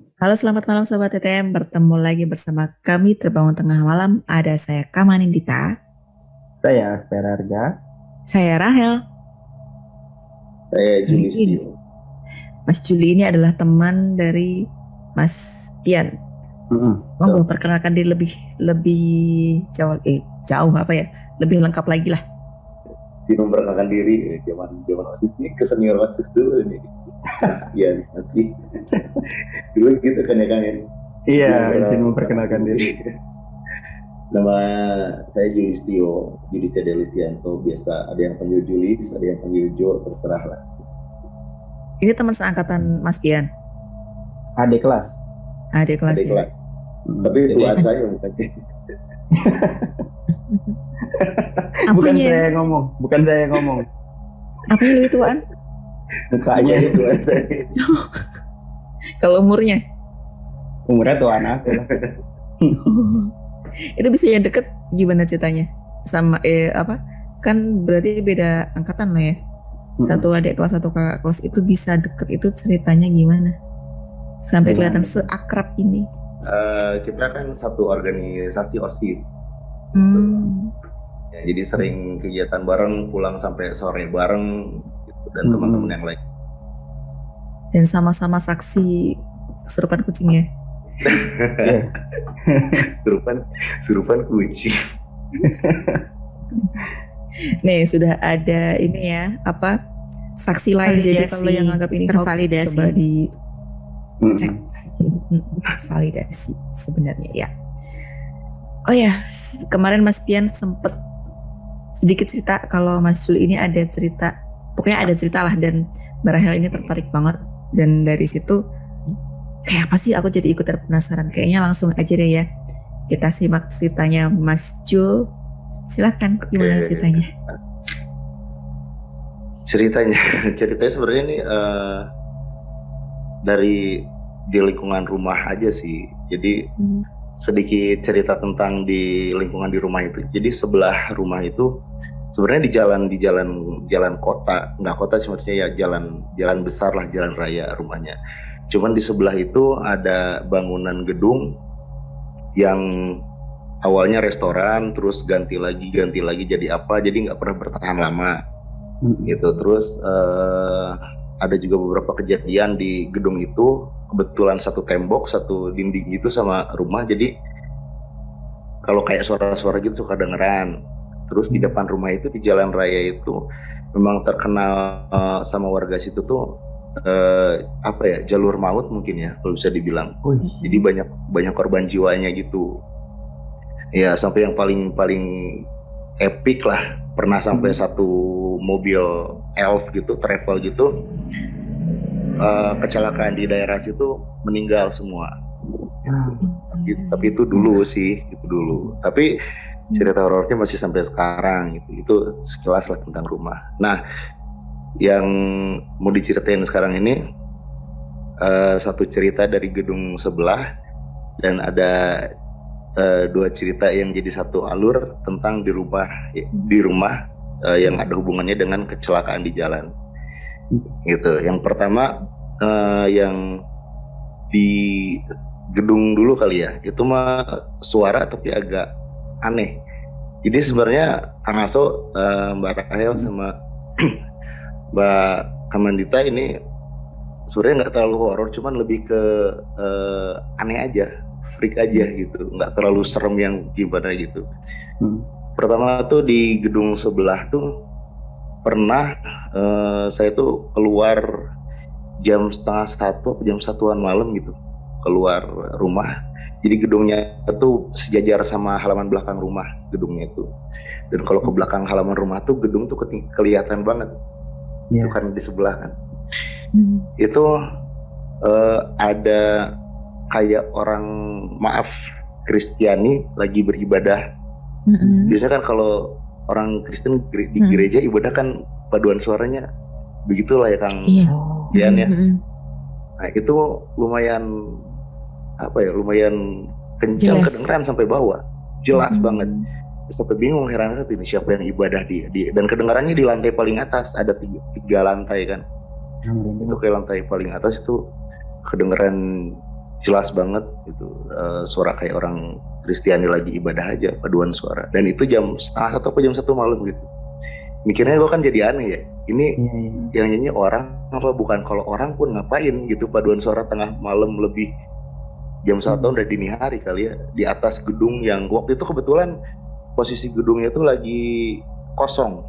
Halo selamat malam Sobat TTM, bertemu lagi bersama kami Terbangun Tengah Malam. Ada saya Kamanindita. Saya Aspera Arga. Saya Rahel. Saya Juli. Mas Juli ini adalah teman dari Mas Pian. Mm-mm. Monggo perkenalkan diri lebih lebih jauh eh jauh apa ya? Lebih lengkap lagi lah. Dia memperkenalkan diri eh, zaman zaman osis ini ke senior osis dulu ini. Iya nanti. dulu gitu kan ya kan ya. Iya, Iya, izin memperkenalkan diri. Nama saya Julistio, Julistio Delistianto. Biasa ada yang panggil Julis, ada yang panggil Jo, terserah lah. Ini teman seangkatan Mas Pian. Adik kelas. Adik kelas Adik ya. kelas. Mm. Tapi buat saya bukan. bukan saya yang ngomong, bukan saya yang ngomong. Apanya lebih tuaan? Mukanya itu. Kalau umurnya? umurnya tuh anak. lah. itu bisa yang deket gimana ceritanya? Sama eh apa? Kan berarti beda angkatan lah ya. Satu adik kelas satu kakak kelas itu bisa deket itu ceritanya gimana? Sampai kelihatan seakrab ini. Eh, kita kan satu organisasi osis. Hmm. Ya, jadi sering kegiatan bareng, pulang sampai sore bareng, gitu, dan Hmm. teman-teman yang lain. Dan sama-sama saksi kesurupan kucingnya. Iya. Surupan, surupan kucing. Nih sudah ada ini ya apa saksi lain jadi Validasi. kalau yang anggap ini hoax Tervalidasi. coba di cek lagi Hmm, validasi sebenarnya ya. Oh ya kemarin Mas Pian sempet sedikit cerita kalau Mas Jul ini ada cerita pokoknya ada cerita lah dan Mbak Rahel ini tertarik banget. Dan dari situ kayak apa sih aku jadi ikut penasaran. Kayaknya langsung aja deh ya kita simak ceritanya Mas Jul. Silahkan gimana Oke. ceritanya? Ceritanya ceritanya sebenarnya ini eh, dari di lingkungan rumah aja sih. Jadi Hmm. sedikit cerita tentang di lingkungan di rumah itu. Jadi sebelah rumah itu sebenarnya di jalan di jalan jalan kota. Nggak kota sih maksudnya ya jalan jalan besar lah jalan raya rumahnya. Cuman di sebelah itu ada bangunan gedung yang awalnya restoran terus ganti lagi ganti lagi jadi apa jadi nggak pernah bertahan lama. Mm-mm. gitu. Terus eh, ada juga beberapa kejadian di gedung itu. Kebetulan satu tembok satu dinding gitu sama rumah. Jadi kalau kayak suara-suara gitu suka dengeran terus di depan rumah itu di jalan raya itu memang terkenal eh, sama warga situ tuh eh, apa ya jalur maut mungkin ya kalau bisa dibilang. Wih, jadi banyak banyak korban jiwanya gitu. Ya sampai yang paling paling epic lah. Pernah sampai satu mobil elf gitu travel gitu eh, kecelakaan di daerah situ meninggal semua. Gitu. tapi itu dulu sih itu dulu. Tapi cerita horornya masih sampai sekarang gitu. Itu sekilas lah tentang rumah. Nah yang mau diceritain sekarang ini eh, satu cerita dari gedung sebelah dan ada eh, dua cerita yang jadi satu alur tentang di rumah di rumah eh, yang ada hubungannya dengan kecelakaan di jalan. Gitu. Yang pertama eh, yang di gedung dulu kali ya itu mah suara tapi agak aneh. Jadi sebenarnya Kang Aso eh, Mbak Rahel sama Mbak Kamandita ini sebenarnya nggak terlalu horor cuman lebih ke eh, aneh aja freak aja gitu. Nggak terlalu serem yang gimana gitu. Mm. pertama tuh di gedung sebelah tuh pernah eh, saya tuh keluar jam setengah satu jam satuan malam gitu. Keluar rumah jadi gedungnya itu sejajar sama halaman belakang rumah gedungnya itu dan kalau ke belakang halaman rumah tuh gedung tuh kelihatan banget Iya. itu kan di sebelah kan Hmm. itu eh, ada kayak orang maaf Kristiani lagi beribadah Mm-mm. biasanya kan kalau orang Kristen di Hmm. gereja ibadah kan paduan suaranya begitulah ya Kang Iya. Oh. Dian ya Mm-mm. nah itu lumayan apa ya lumayan kencang kedengeran sampai bawah. Jelas Hmm. banget. Sampai bingung heran heran ini siapa yang ibadah di, di dan kedengarannya di lantai paling atas ada tiga, tiga lantai kan. Yang itu kayak lantai paling atas itu kedengeran jelas banget itu eh, suara kayak orang Kristiani lagi ibadah aja paduan suara. Dan itu jam setengah satu atau jam satu malam gitu. Mikirnya gue kan jadi aneh ya. Ini iya. yang nyanyi orang apa? Bukan kalau orang pun ngapain gitu paduan suara tengah malam lebih jam satu udah dini hari kali ya di atas gedung yang waktu itu kebetulan posisi gedungnya tuh lagi kosong.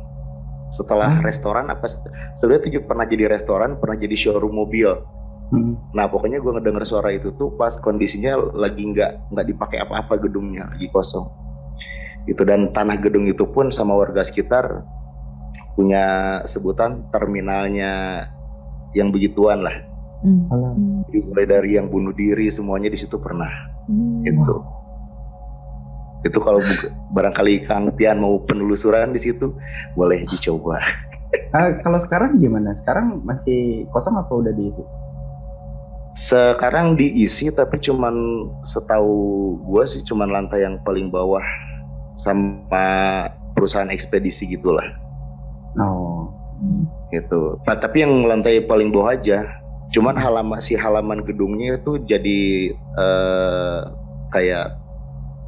Setelah Hmm. restoran apa sebenarnya itu pernah jadi restoran pernah jadi showroom mobil. Hmm. nah pokoknya gue ngedenger suara itu tuh pas kondisinya lagi nggak nggak dipakai apa-apa gedungnya lagi kosong. Itu dan tanah gedung itu pun sama warga sekitar punya sebutan terminalnya yang begituan lah Hmm. Hmm. Jadi mulai dari yang bunuh diri semuanya di situ pernah Hmm. itu itu kalau barangkali Kang Tian mau penelusuran di situ boleh dicoba Ah, kalau sekarang gimana? Sekarang masih kosong apa udah diisi? sekarang diisi tapi cuman setahu gua sih cuman lantai yang paling bawah sama perusahaan ekspedisi gitulah Oh. Gitu nah, tapi yang lantai paling bawah aja cuman halaman si halaman gedungnya itu jadi eh, kayak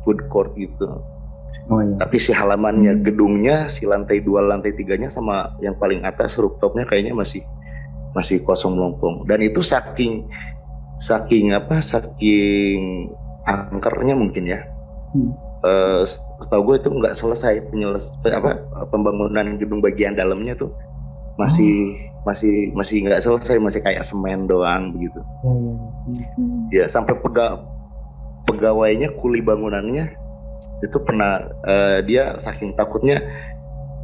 food court gitu Oh iya. tapi si halamannya Hmm. gedungnya si lantai dua lantai tiganya sama yang paling atas rooftopnya kayaknya masih masih kosong melompong dan itu saking saking apa saking angkernya mungkin ya Hmm. Eh, setahu gue itu nggak selesai penyeles apa pembangunan gedung bagian dalamnya tuh masih masih masih nggak selesai masih kayak semen doang begitu Iya, iya. Hmm. Hmm. ya sampai pega, pegawainya kuli bangunannya itu pernah eh, dia saking takutnya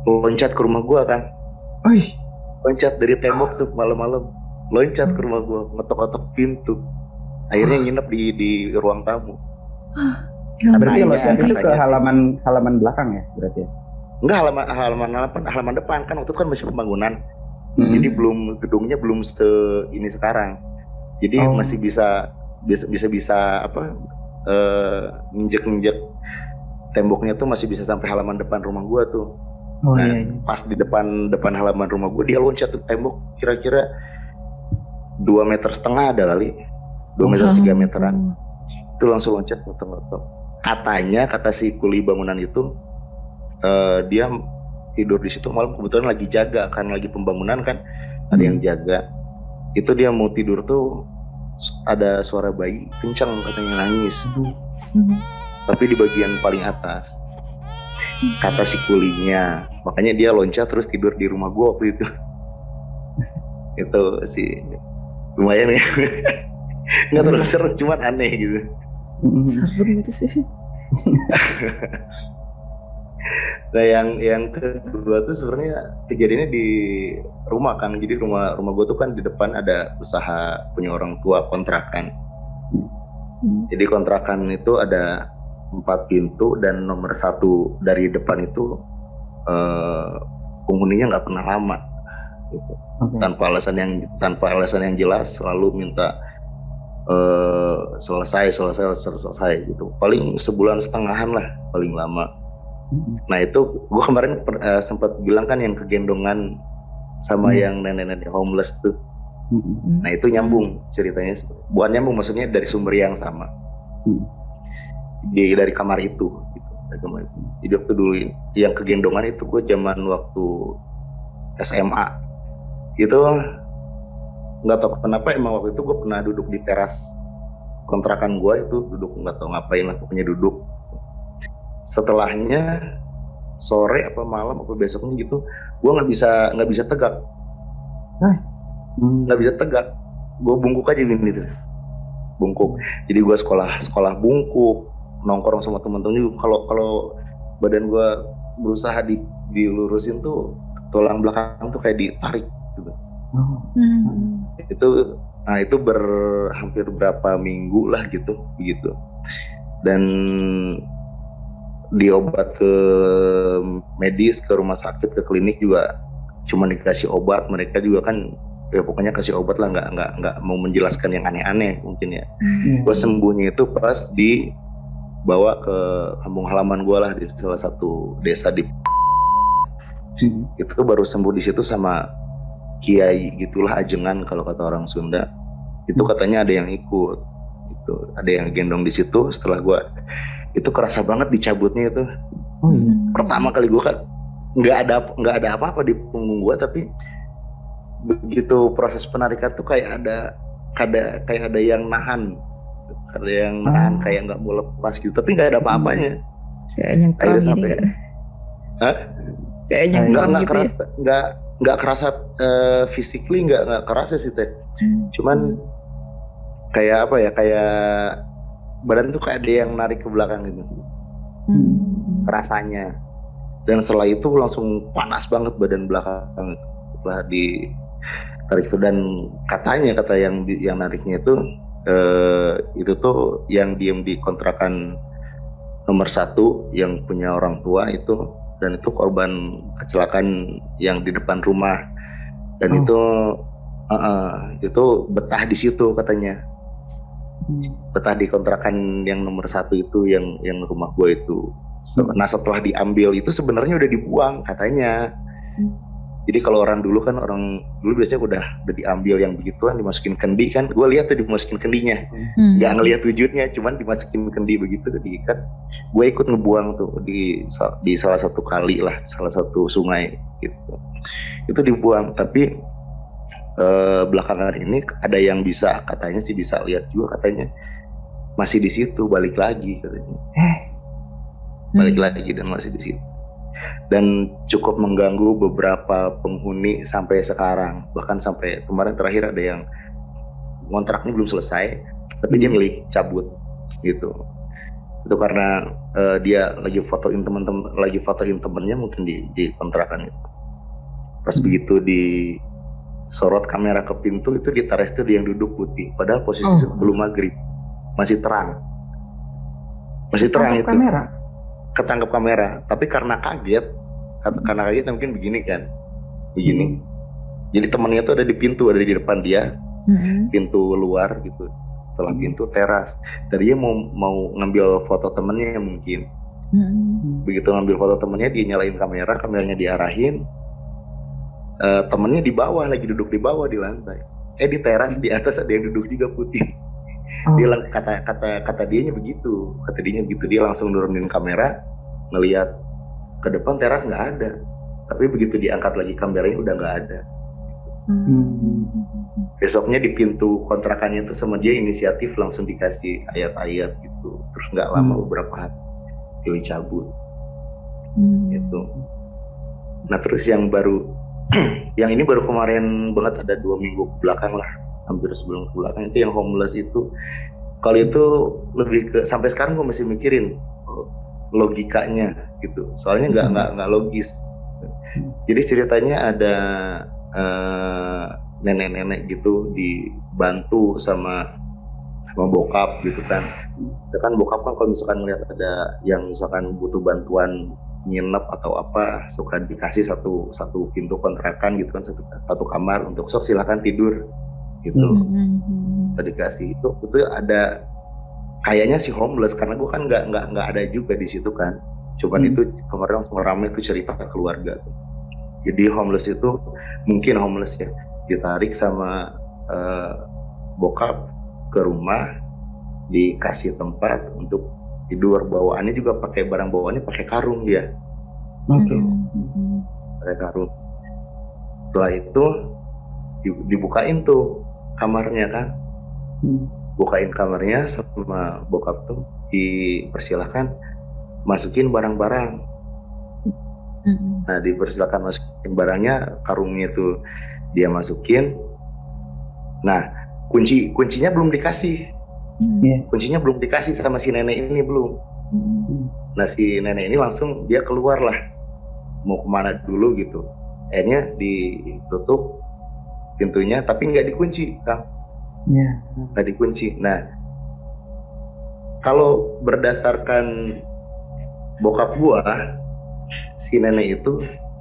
loncat ke rumah gua kan Wih, loncat dari tembok tuh malam-malam loncat ke rumah gua ngetok-ngetok pintu akhirnya nginep di di ruang tamu Ya berarti Nah, lo iya, itu ke katanya sih. halaman halaman belakang ya berarti ya? enggak halaman halaman halaman halaman depan kan waktu itu kan masih pembangunan Hmm. jadi belum gedungnya belum se ini sekarang jadi Oh. masih bisa bisa bisa bisa apa eh injek injek temboknya tuh masih bisa sampai halaman depan rumah gua tuh Oh Nah, iya. iya. pas di depan depan halaman rumah gue dia loncat tuh tembok kira-kira dua meter setengah ada kali dua meter tiga meteran itu langsung loncat ngetok-ngetok katanya kata si kuli bangunan itu eh, dia tidur di situ malam kebetulan lagi jaga kan lagi pembangunan kan ada yang jaga itu dia mau tidur tuh ada suara bayi kencang katanya nangis Hmm. tapi di bagian paling atas kata si kulinya makanya dia loncat terus tidur di rumah gua waktu itu itu sih lumayan ya nggak terlalu seru cuman aneh gitu Hmm. Serem itu sih. nah yang yang kedua tuh sebenarnya kejadiannya di rumah kan jadi rumah rumah gua tuh kan di depan ada usaha punya orang tua kontrakan Hmm. jadi kontrakan itu ada empat pintu dan nomor satu dari depan itu eh, penghuninya nggak pernah lama gitu. Oke. tanpa alasan yang tanpa alasan yang jelas selalu minta eh, selesai selesai selesai gitu paling sebulan setengahan lah paling lama. Nah itu gua kemarin per- eh, sempat bilang kan yang kegendongan sama Hmm. yang nenek-nenek homeless tuh Hmm. Hmm. nah itu nyambung ceritanya bukan nyambung maksudnya dari sumber yang sama Hmm. di dari kamar itu gitu dari kamar itu. jadi waktu dulu yang kegendongan itu gue zaman waktu SMA itu nggak tahu kenapa emang waktu itu gue pernah duduk di teras kontrakan gue itu duduk nggak tahu ngapain lah pokoknya duduk setelahnya sore apa malam apa besoknya gitu gue nggak bisa nggak bisa tegak. Nggak bisa tegak. Gue bungkuk aja gini terus bungkuk. Jadi gue sekolah sekolah bungkuk nongkrong sama temen-temen juga. Kalau kalau badan gue berusaha di dilurusin tuh tulang belakang tuh kayak ditarik gitu. Oh. Hmm. itu nah itu ber hampir berapa minggu lah gitu begitu. Dan diobat ke medis ke rumah sakit ke klinik juga cuma dikasih obat. Mereka juga kan ya pokoknya kasih obat lah nggak nggak nggak mau menjelaskan yang aneh-aneh mungkin ya. Hmm. gue sembuhnya itu pas dibawa ke kampung halaman gue lah di salah satu desa di Hmm. itu baru sembuh di situ sama kiai gitulah ajengan kalau kata orang Sunda. Itu katanya ada yang ikut gitu ada yang gendong di situ. Setelah gue itu kerasa banget dicabutnya itu Oh iya. pertama kali gue kan nggak ada nggak ada apa-apa di punggung gue tapi begitu proses penarikan tuh kayak ada ada kayak ada yang nahan ada yang nahan Ah. kayak nggak mau lepas gitu tapi nggak ada apa-apanya Kayak nyengkram Akhirnya gini sampai-? Hah? Kayak Nggak- nggak nggak gitu ya? kerasa nggak nggak kerasa eh, physically nggak nggak kerasa sih teh cuman kayak apa ya kayak badan tuh kayak ada yang narik ke belakang gitu Hmm. rasanya dan setelah itu langsung panas banget badan belakang setelah di tarik itu dan katanya kata yang yang nariknya itu eh, itu tuh yang diem di kontrakan nomor satu yang punya orang tua itu dan itu korban kecelakaan yang di depan rumah dan Oh. itu eh, eh, itu betah di situ katanya. Betah di kontrakan yang nomor satu itu yang yang rumah gue itu. Se- Nah setelah diambil itu sebenarnya udah dibuang katanya. Hmm. Jadi kalau orang dulu kan orang dulu biasanya udah udah diambil yang begituan dimasukin kendi kan. Gue lihat tuh dimasukin kendinya. Hmm. Nggak ngelihat wujudnya, cuman dimasukin kendi begitu diikat. Gue ikut ngebuang tuh di di salah satu kali lah, salah satu sungai gitu. Itu dibuang, tapi eh, belakangan ini ada yang bisa katanya sih bisa lihat juga katanya. Masih di situ balik lagi katanya. Eh, balik Hmm. lagi dan masih di situ. Dan cukup mengganggu beberapa penghuni sampai sekarang. Bahkan sampai kemarin terakhir ada yang kontraknya belum selesai tapi dia Hmm. milih cabut gitu. Itu karena eh, dia lagi fotoin teman-teman lagi fotoin temennya mungkin di di kontrakan. Itu pas Hmm. begitu di sorot kamera ke pintu itu di teras itu yang duduk putih. Padahal posisi Oh. sebelum maghrib. Masih terang. Masih terang tangkap itu. kamera. ketangkap kamera. Tapi karena kaget kar- karena kaget mungkin begini kan. Begini. Jadi temannya tuh ada di pintu ada di depan dia. Hmm. pintu luar gitu. Setelah pintu teras. Dari dia mau mau ngambil foto temennya mungkin. Hmm. begitu ngambil foto temennya dia nyalain kamera kameranya diarahin Eh temennya di bawah lagi duduk di bawah di lantai. Eh di teras di atas ada yang duduk juga putih. Oh. dia kata kata kata dianya begitu. Kata dianya begitu. Dia langsung nurunin kamera ngelihat ke depan teras nggak ada. Tapi begitu diangkat lagi kameranya udah nggak ada. Hmm. besoknya di pintu kontrakannya itu sama dia inisiatif langsung dikasih ayat-ayat gitu. Terus nggak lama Hmm. beberapa hari dia dicabut Hmm. gitu. Nah terus yang baru yang ini baru kemarin banget ada dua minggu belakang lah hampir sebelum ke belakang. Itu yang homeless itu. Kalau itu lebih ke sampai sekarang gue masih mikirin oh, logikanya gitu. Soalnya nggak Hmm. nggak nggak logis. Jadi ceritanya ada eh, nenek-nenek gitu dibantu sama sama bokap gitu kan. Ya kan bokap kan kalau misalkan melihat ada yang misalkan butuh bantuan nginep atau apa suka dikasih satu satu pintu kontrakan gitu kan satu, satu kamar untuk sok silakan tidur gitu Hmm. Kita dikasih itu itu ada kayaknya sih homeless karena gue kan nggak nggak nggak ada juga di situ kan cuman Hmm. itu kemarin langsung rame tuh cerita ke keluarga tuh. jadi homeless itu mungkin homeless ya ditarik sama eh, bokap ke rumah dikasih tempat untuk tidur bawaannya juga pakai barang bawaannya pakai karung dia Oke. Hmm. pakai karung setelah itu di- dibukain tuh kamarnya kan Hmm. bukain kamarnya sama bokap tuh dipersilahkan masukin barang-barang Hmm. nah dipersilakan masukin barangnya karungnya tuh dia masukin nah kunci kuncinya belum dikasih Hmm. Iya. kuncinya belum dikasih sama si nenek ini belum Hmm. nah si nenek ini langsung dia keluar lah mau ke mana dulu gitu akhirnya ditutup pintunya tapi nggak dikunci kang Iya. nggak dikunci. Nah, kalau berdasarkan bokap gua, si nenek itu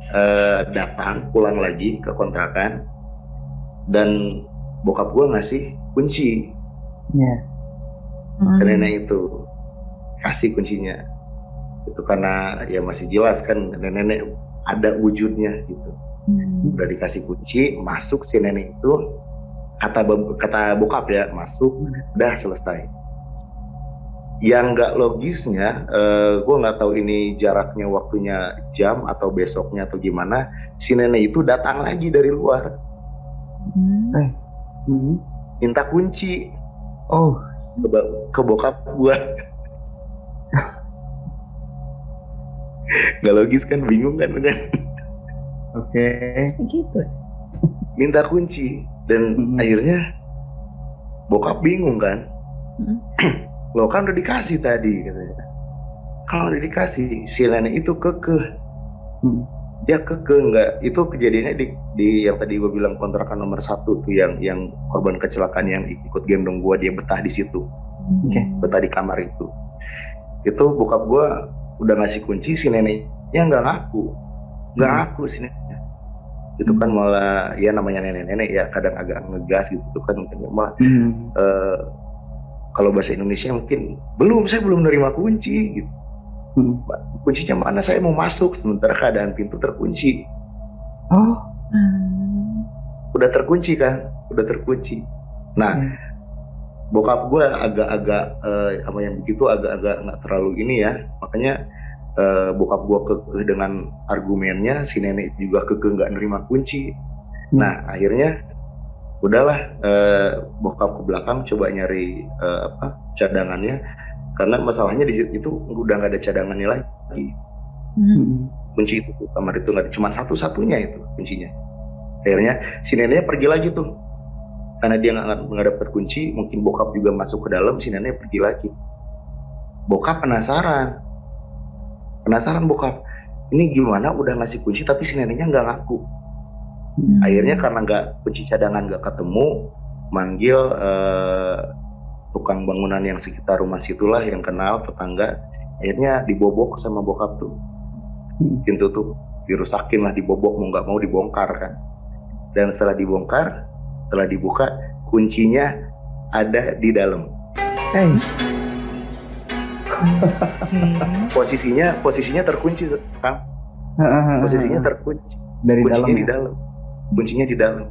eh, datang pulang lagi ke kontrakan dan bokap gua ngasih kunci Iya. Hmm. nenek itu kasih kuncinya itu karena ya masih jelas kan nenek ada wujudnya gitu Hmm. udah dikasih kunci masuk si nenek itu kata kata bokap ya masuk udah selesai yang nggak logisnya, uh, gue nggak tahu ini jaraknya waktunya jam atau besoknya atau gimana. Si nenek itu datang lagi dari luar, Hmm. Eh. Hmm. minta kunci Oh, ke, ke bokap gue. Nggak logis kan, bingung kan kan? oke. Bisa gitu. Minta kunci dan Mhm. akhirnya bokap bingung kan. Hmm. Lo kan udah dikasih tadi katanya. Kalau udah dikasih, si nenek itu kekeh. Hmm. dia keke nggak itu kejadiannya di, di yang tadi gue bilang kontrakan nomor satu tuh yang yang korban kecelakaan yang ikut gendong gue dia betah di situ Oke. betah di kamar itu itu bokap gue udah ngasih kunci si neneknya nggak ngaku nggak Hmm. ngaku si neneknya itu kan malah ya namanya nenek-nenek ya kadang agak ngegas gitu kan mungkin malah Hmm. eh, kalau bahasa Indonesia mungkin belum saya belum nerima kunci gitu Hmm. Kuncinya mana? Saya mau masuk. Sementara keadaan pintu terkunci. Oh, Hmm. udah terkunci kan udah terkunci. Nah Hmm. bokap gue agak-agak eh, apa yang begitu agak-agak nggak terlalu ini ya. Makanya eh, bokap gue kekeh dengan argumennya si nenek juga kekeh nggak nerima kunci. Hmm. nah akhirnya udahlah eh, bokap ke belakang coba nyari eh, apa cadangannya karena masalahnya di situ itu udah nggak ada cadangannya lagi. Hmm. Hmm. kunci itu tuh, kamar itu nggak ada. Cuma satu-satunya itu kuncinya. Akhirnya si neneknya pergi lagi tuh. Karena dia nggak dapet kunci mungkin bokap juga masuk ke dalam si nenek pergi lagi. Bokap penasaran. Penasaran bokap ini gimana udah ngasih kunci tapi si neneknya nggak ngaku. Hmm. akhirnya karena nggak kunci cadangan nggak ketemu manggil eh, tukang bangunan yang sekitar rumah situlah yang kenal tetangga. Akhirnya dibobok sama bokap tuh. Hmm. pintu tuh dirusakin lah dibobok mau nggak mau dibongkar kan. Dan setelah dibongkar setelah dibuka kuncinya ada di dalam. Eh, Oke. posisinya posisinya terkunci kan posisinya terkunci. Dari dalam kuncinya di ya. dalam. Kuncinya di dalam.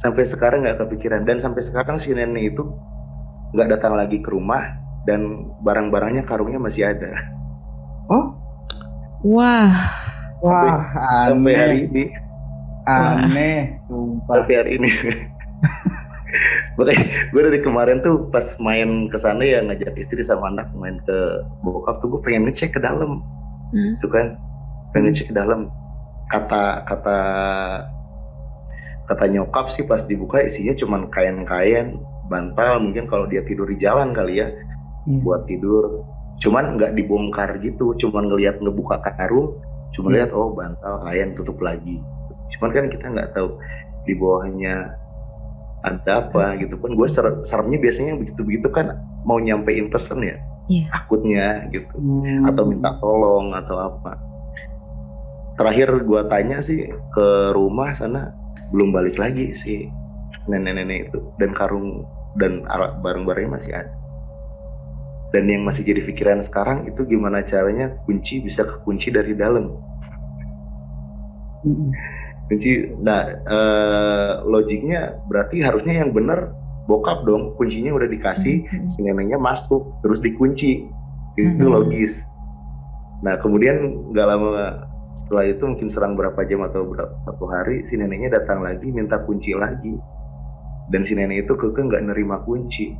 Sampai sekarang nggak kepikiran. Dan sampai sekarang si nenek itu nggak datang lagi ke rumah dan barang-barangnya karungnya masih ada. Oh, Wah. wah, sampai hari aneh, ini. Aneh, sumpah. sampai hari ini. Makanya gue dari kemarin tuh pas main ke sana ya ngajak istri sama anak main ke bokap tuh gue pengen ngecek ke dalam. Hmm. itu kan? Pengen ngecek ke dalam. Kata kata kata nyokap sih pas dibuka isinya cuman kain-kain bantal mungkin kalau dia tidur di jalan kali ya Iya. buat tidur cuman nggak dibongkar gitu cuman ngelihat ngebuka karung cuma Iya. lihat oh bantal kain tutup lagi cuman kan kita nggak tahu di bawahnya ada apa gitu kan gue ser seremnya biasanya begitu begitu kan mau nyampein pesen ya Iya. takutnya gitu Hmm. atau minta tolong atau apa terakhir gua tanya sih ke rumah sana belum balik lagi si nenek-nenek itu dan karung dan barang-barangnya masih ada dan yang masih jadi pikiran sekarang itu gimana caranya kunci bisa kekunci dari dalam. Kunci nah eh, logiknya berarti harusnya yang benar bokap dong kuncinya udah dikasih si neneknya masuk terus dikunci. Itu Mhm. logis. Nah kemudian nggak lama setelah itu mungkin serang berapa jam atau berapa satu hari si neneknya datang lagi minta kunci lagi dan si nenek itu keke nggak nerima kunci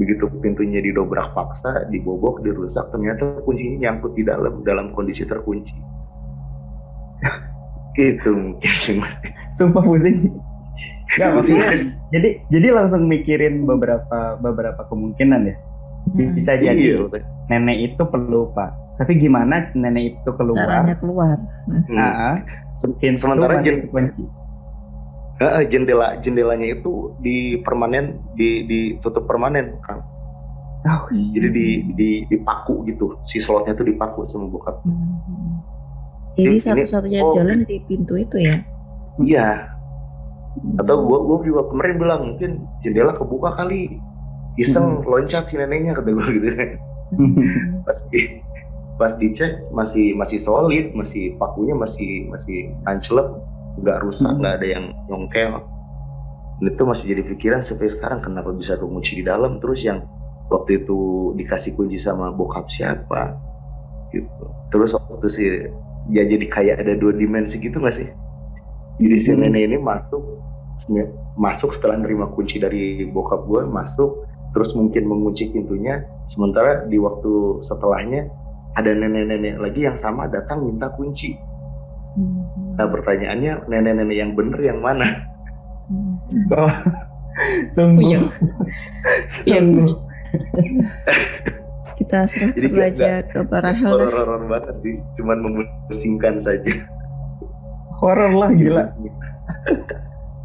begitu pintunya didobrak paksa dibobok dirusak ternyata kuncinya nyangkut di dalam dalam kondisi terkunci gitu mungkin sih, mas Sumpah pusing. Nggak maksudnya. Jadi jadi langsung mikirin beberapa beberapa kemungkinan ya. Hmm. Bisa iya jadi nenek itu pelupa. Tapi gimana nenek itu keluar? Caranya keluar. Hmm. Ah, ah. sementara masih jen- kekunci. Heeh, jendela jendelanya itu di permanen di ditutup permanen kang. Oh, jadi di di dipaku gitu. Si slotnya tuh dipaku sama bokap. Hmm. Jadi Ini- satu-satunya oh. jalan di pintu itu ya. iya. Atau gua gua juga kemarin bilang mungkin jendela kebuka kali. Iseng loncat si neneknya kata gua gitu. Hmm. pas di pas dicek masih masih solid masih pakunya masih masih ancelep nggak rusak Hmm. nggak ada yang nyongkel itu masih jadi pikiran sampai sekarang kenapa bisa kekunci di dalam? Terus yang waktu itu dikasih kunci sama bokap siapa? Gitu. Terus waktu sih ya jadi kayak ada dua dimensi gitu gak sih? Jadi si Hmm. nenek ini masuk masuk setelah nerima kunci dari bokap gue masuk terus mungkin mengunci pintunya. Sementara di waktu setelahnya ada nenek-nenek lagi yang sama datang minta kunci. Hmm. Nah pertanyaannya nenek-nenek yang bener yang mana. Oh, sungguh. Iya. Sungguh. Kita serahkan nggak- aja ke para hal horor-horor banget sih cuman memusingkan saja Horor lah gila.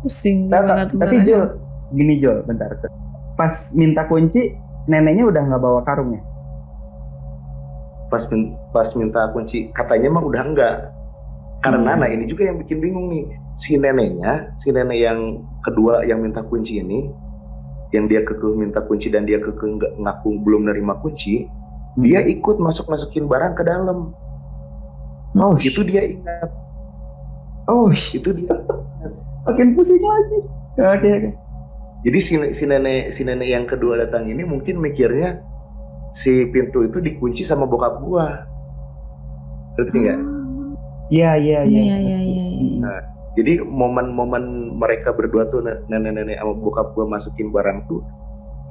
pusing Nah, tapi Hel. gini Jul, bentar. Pas minta kunci, neneknya udah nggak bawa karungnya. pas min- pas minta kunci katanya mah udah enggak karena Hmm. nah ini juga yang bikin bingung nih. Si neneknya si nenek yang kedua yang minta kunci ini yang dia kekeh minta kunci dan dia kekeh nggak ngaku belum nerima kunci dia ikut masuk masukin barang ke dalam. Oh, itu dia ingat. Oh, itu dia. Makin pusing lagi. Oke, oke. jadi si, si nenek si nenek yang kedua datang ini mungkin mikirnya si pintu itu dikunci sama bokap gua. Ngerti nggak Iya, iya, Iya iya. iya iya. iya. Jadi momen-momen mereka berdua tuh nenek-nenek sama bokap gua masukin barang tuh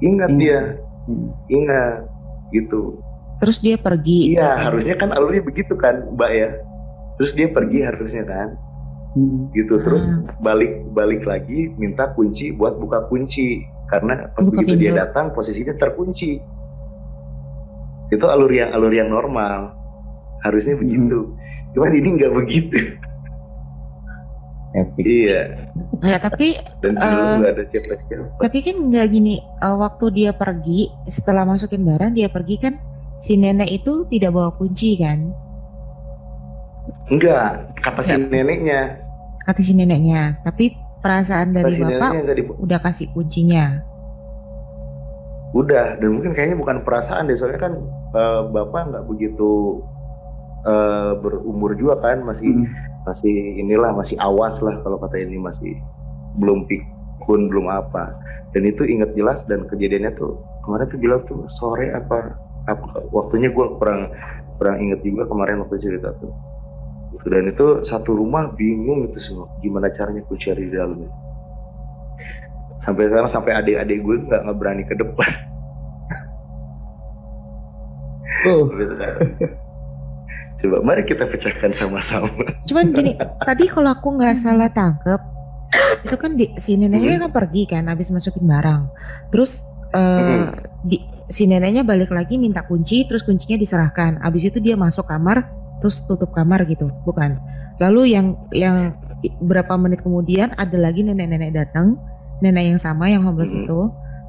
ingat Ingat. dia, Hmm. ingat gitu. Terus dia pergi. Iya, harusnya kan alurnya begitu kan, Mbak ya. Terus dia pergi harusnya kan, Hmm. gitu. Terus Ah. balik balik lagi minta kunci buat buka kunci karena pas Buka begitu dia pintu. datang posisinya terkunci. Itu alur yang alur yang normal. Harusnya Hmm. Cuman ini nggak begitu. Epic. iya. Ya tapi Dan dulu nggak ada siapa-siapa. tapi kan nggak gini. eh, waktu dia pergi setelah masukin barang dia pergi kan si nenek itu tidak bawa kunci kan? Enggak, kata si Enggak. neneknya. Kata si neneknya. Tapi perasaan Kata dari si bapak di, udah kasih kuncinya. udah dan mungkin kayaknya bukan perasaan deh soalnya kan eh, bapak nggak begitu eh, berumur juga kan masih Hmm. masih inilah masih awas lah kalau kata ini masih belum pikun belum apa dan itu ingat jelas dan kejadiannya tuh kemarin tuh bilang tuh sore apa apa waktunya gua kurang kurang inget juga kemarin waktu cerita tuh dan itu satu rumah bingung itu semua gimana caranya kunci ada di dalam itu. sampai sekarang sampai adik-adik gue nggak nggak berani ke depan Tuh. Coba mari kita pecahkan sama-sama Cuman gini, tadi kalau aku nggak salah tangkep, itu kan di, si neneknya kan pergi kan, habis masukin barang. Terus eh, di, si neneknya balik lagi minta kunci, terus kuncinya diserahkan. Habis itu dia masuk kamar, terus tutup kamar gitu, bukan? Lalu yang yang berapa menit kemudian ada lagi nenek-nenek datang, nenek yang sama yang homeless Mhm. itu,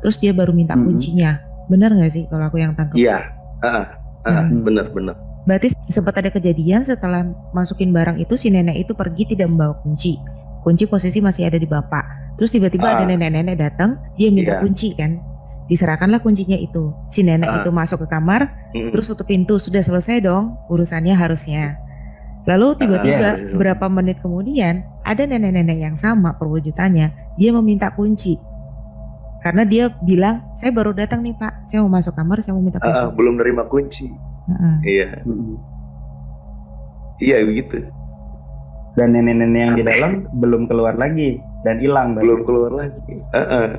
terus dia baru minta Mhm. kuncinya. Bener nggak sih kalau aku yang tangkep? iya ah, ah, Hmm. bener bener Berarti sempat ada kejadian setelah masukin barang itu si nenek itu pergi tidak membawa kunci. Kunci posisi masih ada di bapak. Terus tiba-tiba ada Ah. nenek-nenek datang, dia minta Iya. kunci kan. Diserahkanlah kuncinya itu. Si nenek Ah. itu masuk ke kamar, Mm-mm. terus tutup pintu. Sudah selesai dong urusannya harusnya. Lalu tiba-tiba iya. berapa menit kemudian ada nenek-nenek yang sama perwujudannya, dia meminta kunci. Karena dia bilang, saya baru datang nih pak, saya mau masuk kamar, saya mau minta kunci. Ah, ah, belum nerima kunci Heeh. iya iya begitu Dan nenek-nenek yang di dalam belum keluar lagi dan hilang. belum keluar lagi ah.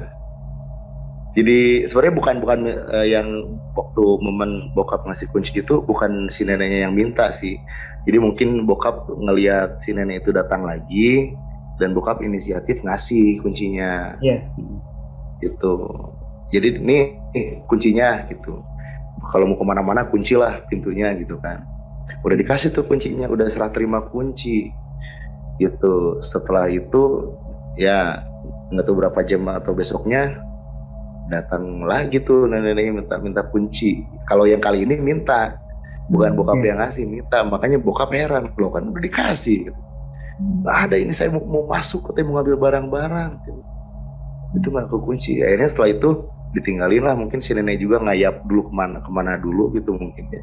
jadi sebenarnya bukan bukan eh, yang waktu momen bokap ngasih kunci itu bukan si neneknya yang minta sih jadi mungkin bokap ngelihat si nenek itu datang lagi dan bokap inisiatif ngasih kuncinya Iya. gitu jadi ini nih, kuncinya gitu kalau mau ke mana-mana kuncilah pintunya gitu kan. Udah dikasih tuh kuncinya udah serah terima kunci. Gitu. Setelah itu ya nggak tahu berapa jam atau besoknya datang lagi tuh nenek-neneknya minta minta kunci. Kalau yang kali ini minta. Bukan bokap Oke. yang ngasih minta. Makanya bokap heran. Loh kan udah dikasih gitu. nggak ada ini saya mau, mau masuk katanya mau ngambil barang-barang. Gitu. itu nggak kekunci akhirnya setelah itu ditinggalin lah mungkin si nenek juga ngayap dulu ke mana ke mana dulu gitu mungkin ya.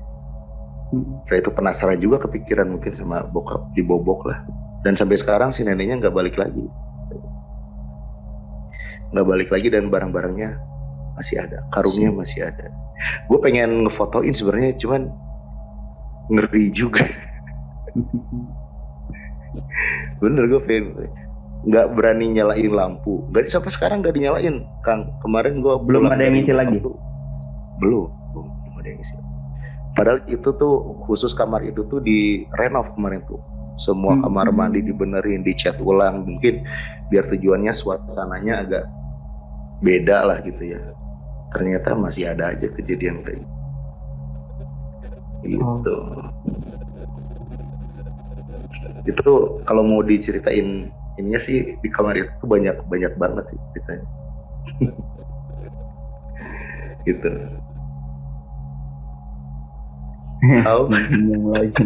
Hmm. setelah itu penasaran juga kepikiran mungkin sama bokap dibobok lah. Dan sampai sekarang si neneknya nggak balik lagi. Nggak balik lagi dan barang-barangnya masih ada karungnya masih ada. Gue pengen ngefotoin sebenarnya cuman ngeri juga. Bener gue pengen nggak berani nyalain lampu. Nggak sampai sekarang nggak dinyalain kang. Kemarin gue belum ada yang ngisi lagi? Belum. Belum belum ada yang ngisi. Padahal itu tuh khusus kamar itu tuh di renov kemarin tuh. Semua hmm. kamar mandi dibenerin dicat ulang mungkin biar tujuannya suasananya agak beda lah gitu ya. Ternyata masih ada aja kejadian kayak gitu. Oh. itu kalau mau diceritain ininya sih di kamar itu banyak banyak banget sih ceritanya gitu Tahu? senyum lagi.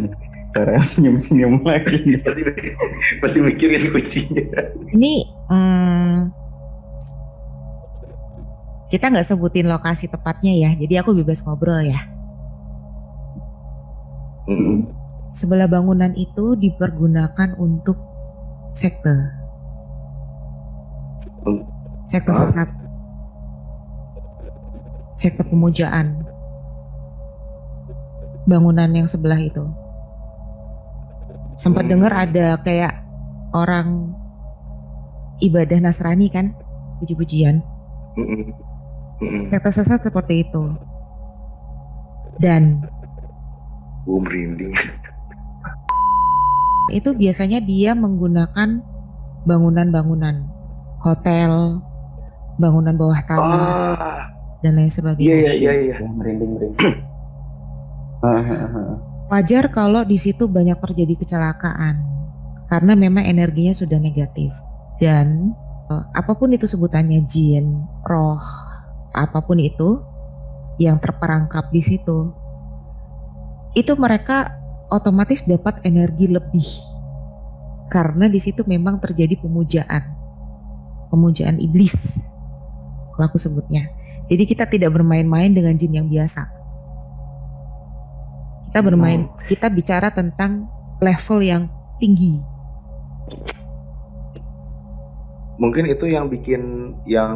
Karena senyum-senyum lagi. Pasti, pasti mikirin kuncinya. Ini hmm, kita nggak sebutin lokasi tepatnya ya, jadi aku bebas ngobrol ya. Mm. Sebelah bangunan itu dipergunakan untuk sekte. Sekte sesat. Sekte pemujaan bangunan yang sebelah itu. Sempat hmm. dengar ada kayak orang ibadah Nasrani kan, puji-pujian. Hmm. Hmm. Kayak tersesat seperti itu. Dan gue merinding. Itu biasanya dia menggunakan bangunan-bangunan hotel, bangunan bawah tanah, ah. dan lain sebagainya. Iya iya iya. iya. Merinding merinding. Wajar kalau di situ banyak terjadi kecelakaan karena memang energinya sudah negatif dan uh, apa pun itu sebutannya jin, roh, apa pun itu yang terperangkap di situ itu mereka otomatis dapat energi lebih karena di situ memang terjadi pemujaan pemujaan iblis kalau aku sebutnya jadi kita tidak bermain-main dengan jin yang biasa kita bermain, hmm. kita bicara tentang level yang tinggi. Mungkin itu yang bikin yang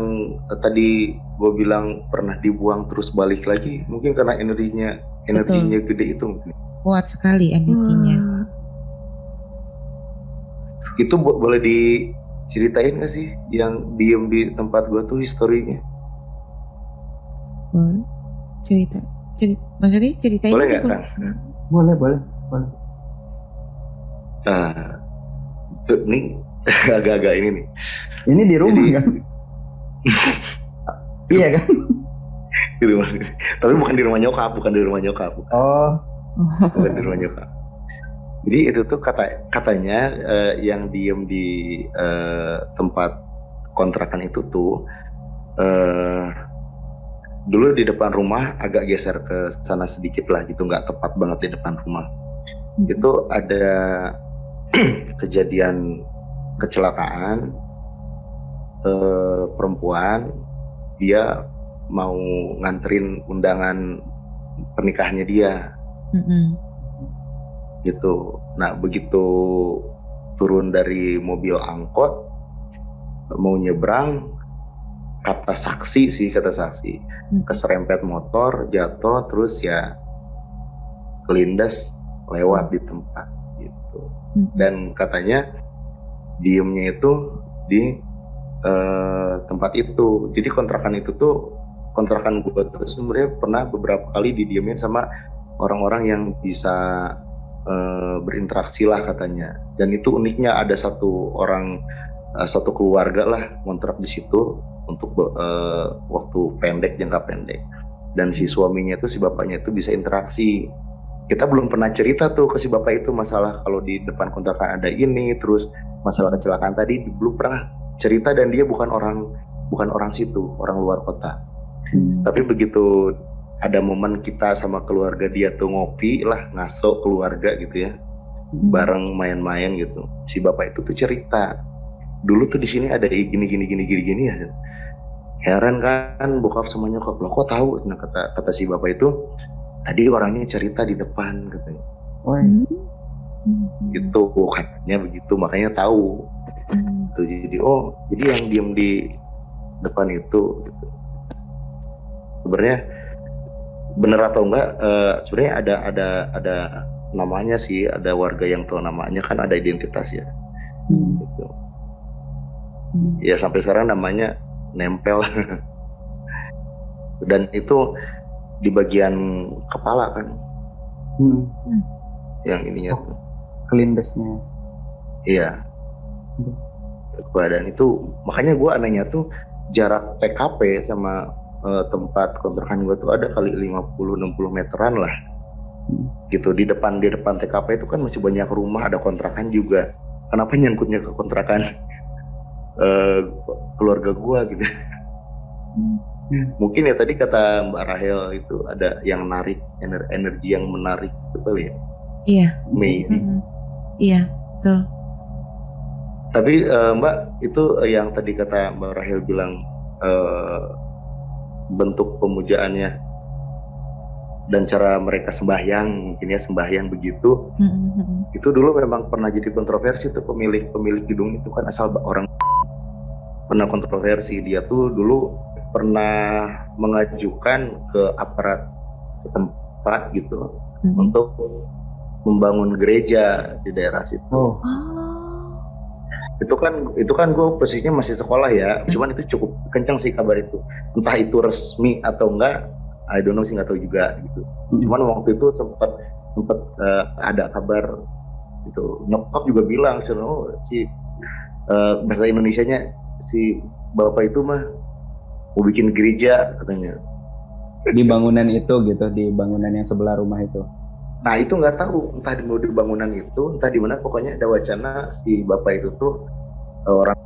tadi gue bilang pernah dibuang terus balik lagi, mungkin karena energinya energinya Betul. gede itu mungkin. Kuat sekali energinya. Hmm. Itu bo boleh diceritain gak sih yang diem di tempat gue tuh historinya? Boleh. Cerita. Cerita maksudnya ceritain boleh nggak kan boleh boleh boleh. Nah ini agak-agak ini nih. Ini di rumah Jadi, kan? Iya kan? Di rumah. Tapi bukan di rumah nyokap bukan di rumah nyokap bukan. oh bukan di rumah nyokap jadi itu tuh kata katanya uh, yang diem di uh, tempat kontrakan itu tuh uh, dulu di depan rumah agak geser ke sana sedikit lah gitu nggak tepat banget di depan rumah. Hmm. itu ada kejadian kecelakaan eh, perempuan dia mau nganterin undangan pernikahannya dia hmm. gitu nah begitu turun dari mobil angkot mau nyebrang kata saksi sih kata saksi hmm. keserempet motor jatuh terus ya kelindas lewat di tempat gitu hmm. dan katanya diemnya itu di uh, tempat itu jadi kontrakan itu tuh kontrakan gue tuh sebenarnya pernah beberapa kali didiemin sama orang-orang yang bisa uh, berinteraksi lah katanya. Dan itu uniknya ada satu orang uh, satu keluarga lah kontrak di situ untuk uh, waktu pendek jangka pendek. Dan si suaminya itu si bapaknya itu bisa interaksi. Kita belum pernah cerita tuh ke si bapak itu masalah kalau di depan kontrakan ada ini terus masalah kecelakaan tadi belum pernah cerita dan dia bukan orang bukan orang situ orang luar kota. Hmm. tapi begitu ada momen kita sama keluarga dia tuh ngopi lah ngaso keluarga gitu ya hmm. bareng main-main gitu si bapak itu tuh cerita dulu tuh di sini ada gini gini gini gini gini ya heran kan bokap sama nyokap lo kok tahu nah kata kata si bapak itu tadi orangnya cerita di depan katanya oh, iya. gitu katanya begitu makanya tahu hmm. tuh jadi oh jadi yang diem di depan itu gitu. sebenarnya bener atau enggak uh, sebenarnya ada ada ada namanya sih ada warga yang tahu namanya kan ada identitas ya hmm. gitu. hmm. ya sampai sekarang namanya nempel dan itu di bagian kepala kan hmm. yang ininya oh, kelindesnya iya hmm. badan itu makanya gue anehnya tuh jarak TKP sama uh, tempat kontrakan gue tuh ada kali 50-60 meteran lah. Gitu di depan di depan TKP itu kan masih banyak rumah ada kontrakan juga. Kenapa nyangkutnya ke kontrakan? Uh, keluarga gua gitu. Hmm. mungkin ya tadi kata Mbak Rahel itu ada yang narik energi yang menarik betul ya? Iya. Maybe. Mm-hmm. iya betul. Tapi uh, Mbak itu yang tadi kata Mbak Rahel bilang uh, bentuk pemujaannya dan cara mereka sembahyang mungkin ya sembahyang begitu mm-hmm. itu dulu memang pernah jadi kontroversi tuh pemilik pemilik gedung itu kan asal orang pernah kontroversi dia tuh dulu pernah mengajukan ke aparat setempat gitu mm-hmm. untuk membangun gereja di daerah situ. Oh. Itu kan itu kan gue posisinya masih sekolah ya, cuman itu cukup kencang sih kabar itu. Entah itu resmi atau enggak, I don't know sih nggak tahu juga gitu. Hmm. Cuman waktu itu sempat sempat uh, ada kabar gitu. Nyokap juga bilang, oh, si uh, bahasa Indonesia-nya si bapak itu mah mau bikin gereja katanya. Di bangunan itu gitu, di bangunan yang sebelah rumah itu. Nah itu nggak tahu entah di di bangunan itu, entah di mana pokoknya ada wacana si bapak itu tuh uh, orang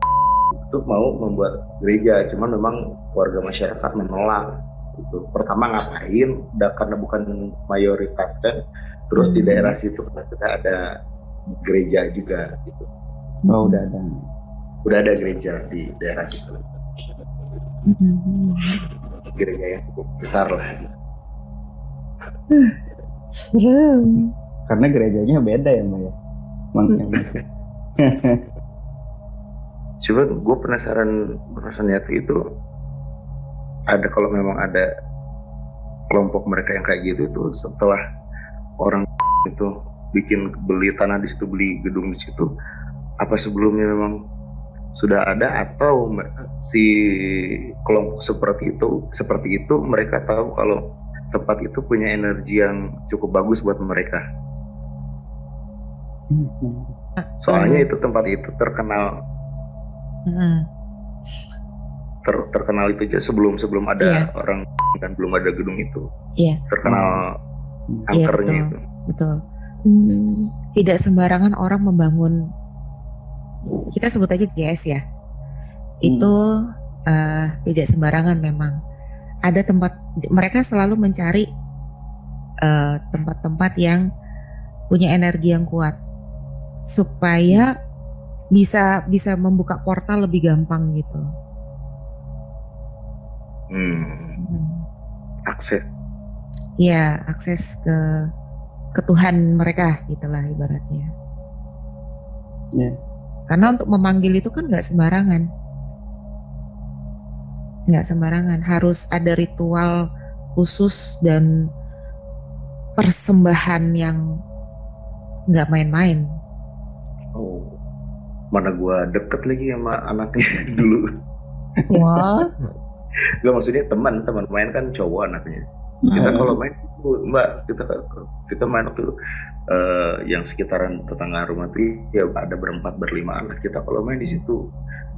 itu mau membuat gereja, cuman memang warga masyarakat menolak gitu. Pertama ngapain? Udah karena bukan mayoritas kan. Terus hmm. di daerah situ kan sudah ada gereja juga gitu. Oh udah ada. Udah ada gereja di daerah situ. Hmm. Gereja yang cukup besar lah. Uh, serem. Karena gerejanya beda ya Maya. Makanya masih. Cuma gue penasaran rasanya itu ada kalau memang ada kelompok mereka yang kayak gitu itu setelah orang itu bikin beli tanah di situ beli gedung di situ apa sebelumnya memang sudah ada atau si kelompok seperti itu seperti itu mereka tahu kalau tempat itu punya energi yang cukup bagus buat mereka hmm. soalnya itu tempat itu terkenal hmm ter, terkenal itu aja sebelum sebelum ada yeah. orang dan belum ada gedung itu yeah. terkenal hmm. angkernya yeah, itu betul hmm, tidak sembarangan orang membangun kita sebut aja GS ya hmm. itu uh, tidak sembarangan memang ada tempat mereka selalu mencari eh, tempat-tempat uh, yang punya energi yang kuat supaya bisa bisa membuka portal lebih gampang gitu Hmm. Akses. Ya, akses ke ke Tuhan mereka gitulah ibaratnya. Ya. Karena untuk memanggil itu kan nggak sembarangan. Nggak sembarangan, harus ada ritual khusus dan persembahan yang nggak main-main. Oh, mana gua deket lagi sama anaknya dulu. Wah. Gak maksudnya teman teman main kan cowok anaknya kita kalau main mbak kita kita main waktu uh, yang sekitaran tetangga rumah tuh ya ada berempat berlima anak kita kalau main di situ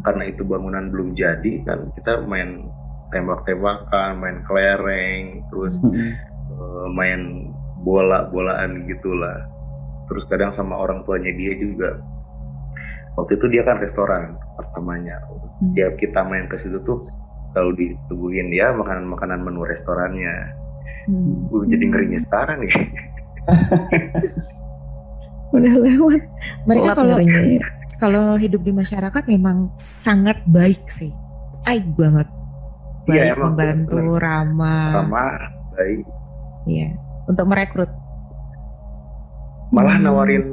karena itu bangunan belum jadi kan kita main tembak-tembakan main kelereng terus hmm. uh, main bola-bolaan gitulah terus kadang sama orang tuanya dia juga waktu itu dia kan restoran pertamanya hmm. dia kita main ke situ tuh kalau ditubuhin ya makanan-makanan menu restorannya. Hmm. Gue jadi ngerinya sekarang nih. Udah lewat. Mereka kalau kalau hidup di masyarakat memang sangat baik sih. Baik banget. Iya, baik ya, membantu, bener. ramah. Ramah, baik. Iya, untuk merekrut. Malah hmm. nawarin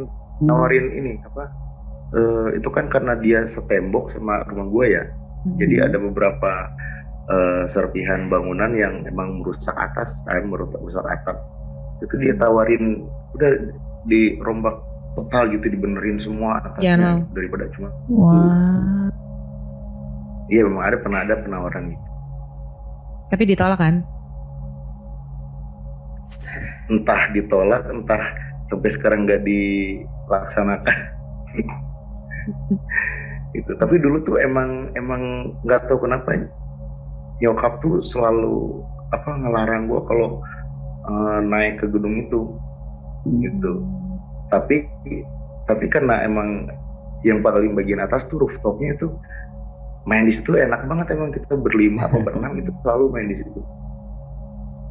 nawarin ini apa? Uh, itu kan karena dia setembok sama rumah gue ya. Hmm. Jadi ada beberapa uh, serpihan bangunan yang emang merusak atas, kan merusak merusak atap. Itu dia tawarin udah dirombak total gitu dibenerin semua atasnya Jangan. daripada cuma Wah. iya memang ada pernah ada penawaran gitu. Tapi ditolak kan? entah ditolak entah sampai sekarang nggak dilaksanakan itu tapi dulu tuh emang emang nggak tahu kenapa nyokap tuh selalu apa ngelarang gua kalau uh, naik ke gedung itu gitu tapi tapi karena emang yang paling bagian atas tuh rooftopnya itu main di situ enak banget emang kita berlima atau berenam itu selalu main di situ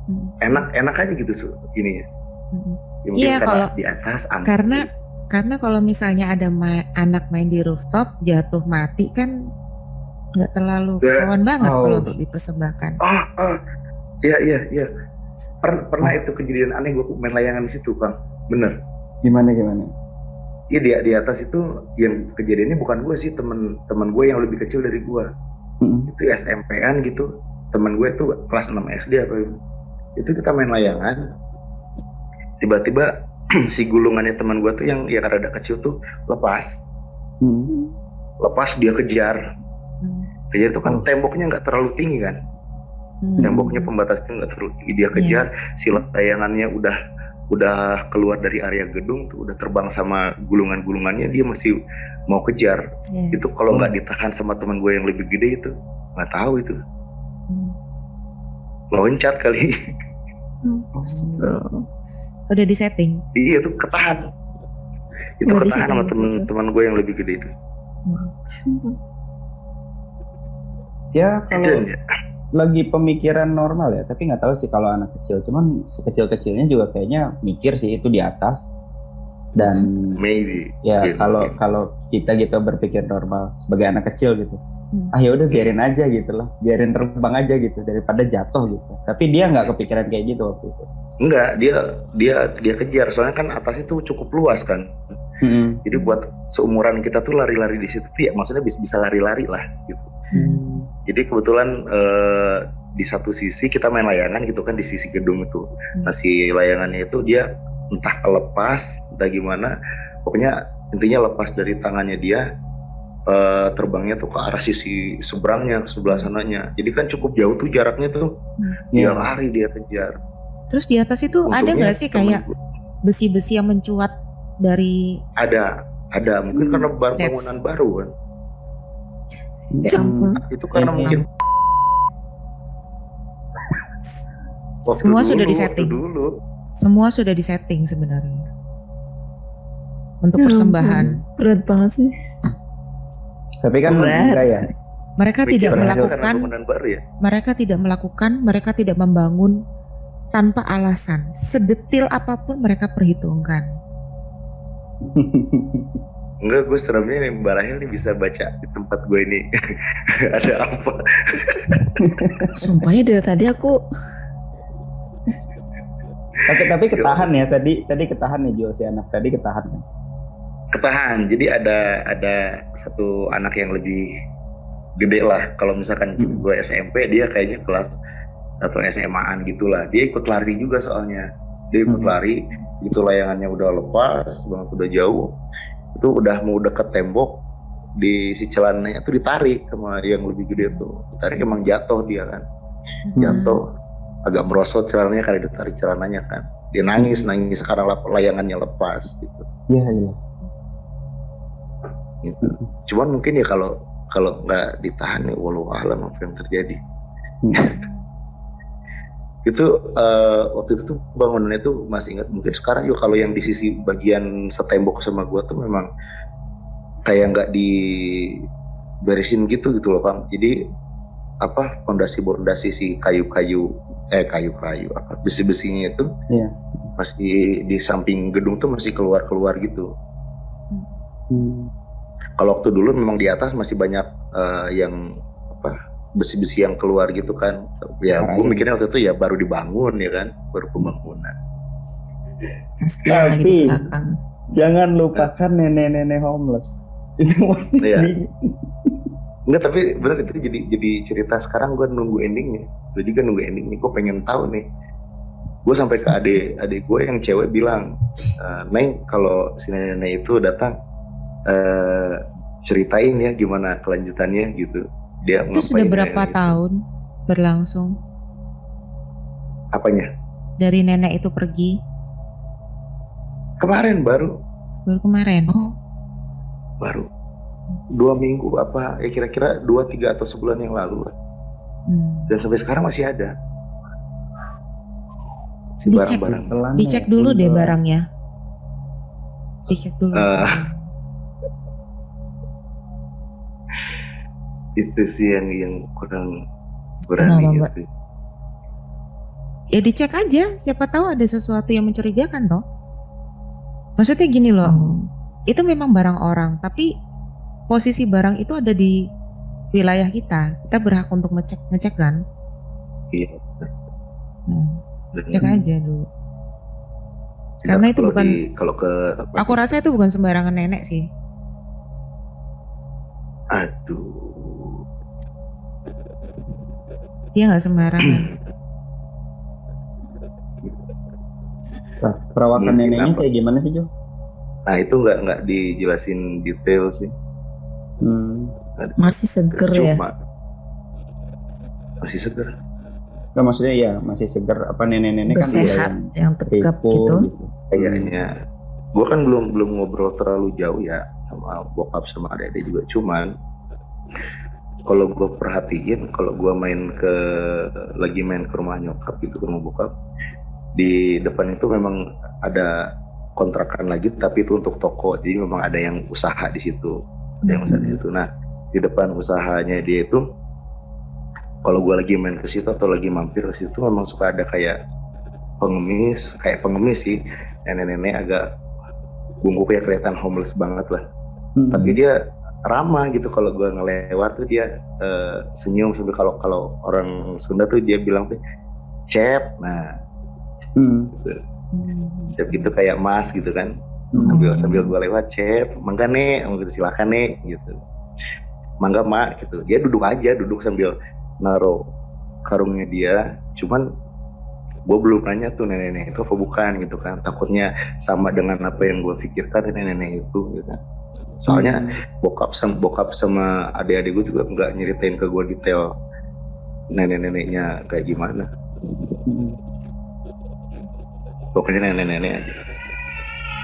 Hmm. enak enak aja gitu ini ya Hmm. mungkin Iya, karena kalau- di atas angin. Karena karena kalau misalnya ada ma- anak main di rooftop jatuh mati kan nggak terlalu Ya. kawan banget Oh. kalau untuk dipersembahkan. ah ah iya iya iya pernah pernah itu kejadian aneh gue main layangan di situ kang bener Gimana gimana? Iya di di atas itu yang kejadiannya bukan gue sih temen temen gue yang lebih kecil dari gue Mm-mm. itu SMP-an gitu temen gue tuh kelas 6 SD apa itu kita main layangan tiba-tiba si gulungannya teman gue tuh yang yang rada kecil tuh lepas Mm. lepas dia kejar Hmm. kejar itu Oh. kan temboknya nggak terlalu tinggi kan Hmm. temboknya pembatasnya nggak terlalu tinggi dia kejar si layangannya udah udah keluar dari area gedung tuh udah terbang sama gulungan-gulungannya dia masih mau kejar Iya. itu kalau Oh. nggak ditahan sama teman gue yang lebih gede itu nggak tahu itu Hmm. loncat kali Astagfirullah. Udah di setting. iya itu ketahan itu Berarti ketahan sama sih teman-teman gue yang lebih gede itu Ya kalau ya. lagi pemikiran normal ya, tapi nggak tahu sih kalau anak kecil. Cuman sekecil-kecilnya juga kayaknya mikir sih itu di atas. Dan maybe ya Mungkin, kalau mungkin. kalau kita gitu berpikir normal sebagai anak kecil gitu, Hmm. ah ya udah biarin aja gitu lah, biarin terbang aja gitu daripada jatuh gitu. Tapi dia nggak kepikiran kayak gitu waktu itu. Enggak dia dia dia kejar soalnya kan atasnya tuh cukup luas kan Mm-mm. jadi buat seumuran kita tuh lari-lari di situ ya maksudnya bisa bisa lari-lari lah gitu Hmm. Jadi kebetulan eh, di satu sisi kita main layangan gitu kan di sisi gedung itu. Hmm. Nah si layangannya itu dia entah kelepas, entah gimana. Pokoknya intinya lepas dari tangannya dia. eh, terbangnya tuh ke arah sisi seberangnya, ke sebelah sananya. Jadi kan cukup jauh tuh jaraknya tuh. Dia Iya. lari, dia kejar. Terus di atas itu ada Untungnya nggak sih kayak besi-besi yang mencuat dari ada, ada mungkin karena bar- bangunan baru kan. Mm. Itu karena mungkin waktu Semua dulu, sudah waktu disetting. Dulu, semua sudah disetting sebenarnya untuk Ya persembahan. Berat banget sih. Tapi kan Berat. enggak ya. Mereka mikir tidak melakukan, baru ya. mereka tidak melakukan, mereka tidak membangun tanpa alasan. Sedetil apa pun mereka perhitungkan. Enggak, gue seremnya nih Mbak Rahel nih bisa baca di tempat gue ini ada apa. Sumpahnya dari tadi aku tapi tapi ketahan ya tadi tadi ketahan nih Jo si anak tadi ketahan kan. Ketahan, jadi ada ada satu anak yang lebih gede lah. Kalau misalkan Hmm. gue SMP, dia kayaknya kelas atau SMA-an gitulah. Dia ikut lari juga soalnya. Dia ikut Hmm. lari, itu layangannya udah lepas, banget udah jauh. Itu udah mau deket tembok, di si celananya tuh ditarik sama yang lebih gede tuh. Ditarik emang jatuh dia kan. Hmm. jatuh agak merosot celananya karena ditarik celananya kan dia nangis nangis karena layangannya lepas gitu, Iya iya. gitu. cuman mungkin ya kalau kalau nggak ditahan ya walau alam apa yang terjadi itu eh, waktu itu tuh bangunannya tuh masih ingat mungkin sekarang juga kalau yang di sisi bagian setembok sama gua tuh memang kayak nggak diberesin gitu gitu loh kang jadi apa fondasi-fondasi si kayu-kayu eh kayu-kayu apa besi-besinya itu Iya. masih di samping gedung tuh masih keluar-keluar gitu Hmm. kalau waktu dulu memang di atas masih banyak eh, yang besi-besi yang keluar gitu kan ya gue Karain. mikirnya waktu itu ya baru dibangun ya kan baru pembangunan Tapi- belakang. Jangan lupakan nenek-nenek homeless. Itu masih Iya. di- Enggak tapi bener itu jadi jadi cerita sekarang gue nunggu endingnya. Gue juga nunggu endingnya. Gue pengen tahu nih. Gue sampai ke adik adik gue yang cewek bilang, e, Neng kalau si nenek itu datang eh ceritain ya gimana kelanjutannya gitu. Dia Itu sudah berapa ya, gitu. tahun berlangsung Apanya? dari nenek itu pergi? Kemarin baru Baru kemarin. Oh, baru dua minggu apa ya kira-kira dua tiga atau sebulan yang lalu lah. Hmm. dan sampai sekarang masih ada si Dicek. barang-barang Pelan Dicek ya, dulu deh barangnya. Dicek dulu. Eh. Itu sih yang yang kurang berani Kenapa, Mbak? gitu. Ya dicek aja, siapa tahu ada sesuatu yang mencurigakan toh. Maksudnya gini loh, oh. itu memang barang orang, tapi posisi barang itu ada di wilayah kita. Kita berhak untuk ngecek ngecek kan? Iya. Hmm, cek aja dulu. Nah, Karena itu kalau bukan di- kalau ke apa Aku rasa itu bukan sembarangan nenek sih. aduh Dia nggak sembarangan. Nah, perawakan Mungkin neneknya apa? kayak gimana sih Jo? nah itu nggak nggak dijelasin detail sih Hmm. Masih seger ya. cuma masih seger Nggak, maksudnya ya masih segar apa nenek-nenek kan Sehat, yang yang tegap kepo gitu. kayaknya gue kan belum belum ngobrol terlalu jauh ya sama bokap sama adik-adik juga cuman kalau gue perhatiin kalau gue main ke lagi main ke rumah nyokap gitu ke rumah bokap di depan itu memang ada kontrakan lagi tapi itu untuk toko. Jadi memang ada yang usaha di situ. Ada yang usaha di situ. Nah di depan usahanya dia itu kalau gue lagi main ke situ atau lagi mampir ke situ memang suka ada kayak pengemis kayak pengemis sih. Nenek-nenek agak bungkuknya kelihatan homeless banget lah. Hmm. tapi dia ramah gitu. Kalau gue ngelewat tuh dia eh, senyum sambil kalau kalau orang Sunda tuh dia bilang tuh cep. Nah Hmm. Hmm. cep gitu kayak mas gitu kan. Hmm. sambil sambil gue lewat cep mangga nek gitu silakan nek gitu. Mangga mak gitu. Dia duduk aja duduk sambil naro karungnya dia. Cuman gue belum nanya tuh nenek-nenek itu apa bukan gitu kan. Takutnya sama dengan apa yang gue pikirkan nenek-nenek itu gitu kan soalnya Hmm. bokap sama bokap sama adik-adik gue juga nggak nyeritain ke gue detail nenek-neneknya kayak gimana Hmm. pokoknya nenek-nenek aja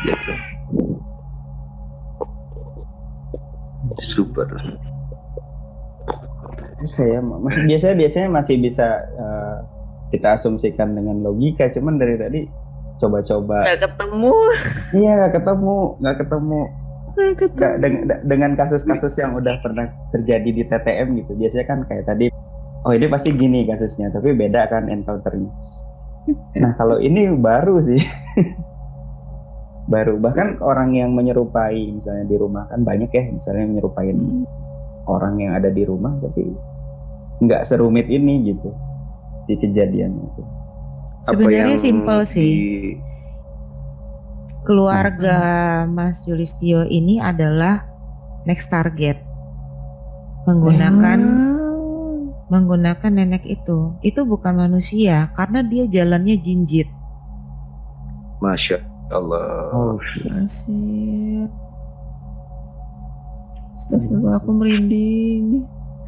gitu super Terus saya masih biasanya biasanya masih bisa eh, kita asumsikan dengan logika, cuman dari tadi coba-coba Gak ketemu. iya nggak ketemu nggak ketemu Gak ketemu. Nggak, deng- de- dengan kasus-kasus yang udah pernah terjadi di TTM gitu biasanya kan kayak tadi oh ini pasti gini kasusnya tapi beda kan encounternya nah kalau ini baru sih baru bahkan orang yang menyerupai misalnya di rumah kan banyak ya misalnya menyerupain Hmm. orang yang ada di rumah tapi nggak serumit ini gitu si kejadian itu Sebenarnya simpel sih. di- Keluarga Mas Julistio ini adalah next target menggunakan Ah. menggunakan nenek itu. Itu bukan manusia karena dia jalannya jinjit. masya Allah Masih. Astagfirullah aku merinding.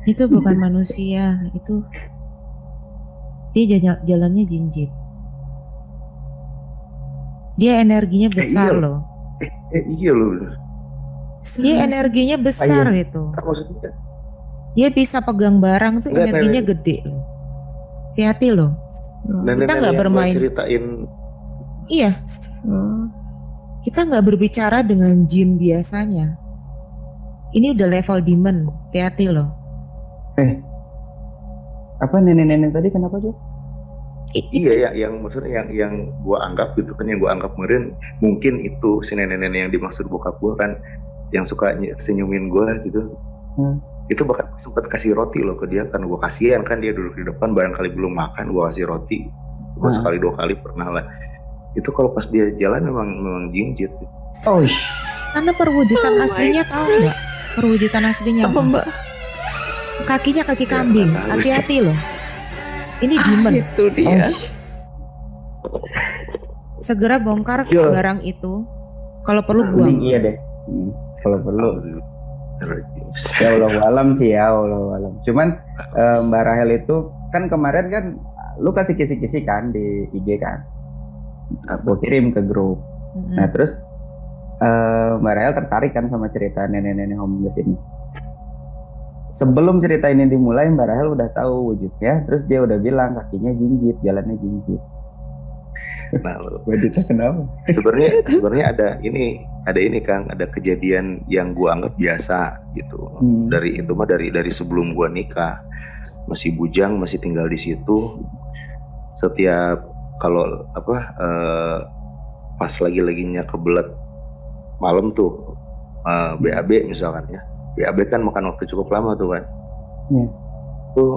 Itu bukan manusia, itu dia jalan- jalannya jinjit. Dia energinya besar iya. loh. eh, iya loh Dia energinya besar Ah, itu. maksudnya Dia bisa pegang barang tuh Enggak, energinya Nenek. gede loh. Hati-hati loh. nenek-nenek nggak yang gua bermain. ceritain Iya, kita nggak berbicara dengan jin biasanya. Ini udah level demon, hati-hati loh. apa nenek-nenek tadi kenapa Jo? Iya ya, yang maksudnya yang yang gua anggap gitu kan yang gua anggap kemarin mungkin itu si nenek-nenek yang dimaksud bokap gua kan yang suka ny- senyumin gua gitu. Hmm. Itu bahkan sempat kasih roti loh ke dia kan gua kasihan kan dia duduk di depan barangkali belum makan gua kasih roti. Gua Hmm. sekali dua kali pernah lah. Itu kalau pas dia jalan memang memang jinjit sih. Oh Karena perwujudan Oh aslinya tahu nggak? Perwujudan aslinya Apa mbak? kakinya kaki kambing. Hati-hati loh. Ini Ah, demon. itu dia. Segera bongkar Iya. barang itu. Kalau perlu Mending buang. iya deh. Hmm, Kalau perlu ya Allah alam sih ya Allah alam. Cuman eh, Mbak Rahel itu kan kemarin kan lu kasih kisi-kisi kan di IG kan. Aku kirim ke grup. Mm-mm. Nah terus eh, Mbak Rahel tertarik kan sama cerita nenek-nenek homeless ini. Sebelum cerita ini dimulai Mbak Rahel udah tahu wujudnya, terus dia udah bilang kakinya jinjit, jalannya jinjit. Nah, Dita kenapa? sebenarnya sebenarnya ada ini ada ini Kang ada kejadian yang gua anggap biasa gitu Hmm. dari itu mah dari dari sebelum gua nikah masih bujang masih tinggal di situ setiap kalau apa eh, pas lagi laginya kebelet malam tuh eh, BAB misalkan ya BAB kan makan waktu cukup lama tuh kan Iya. tuh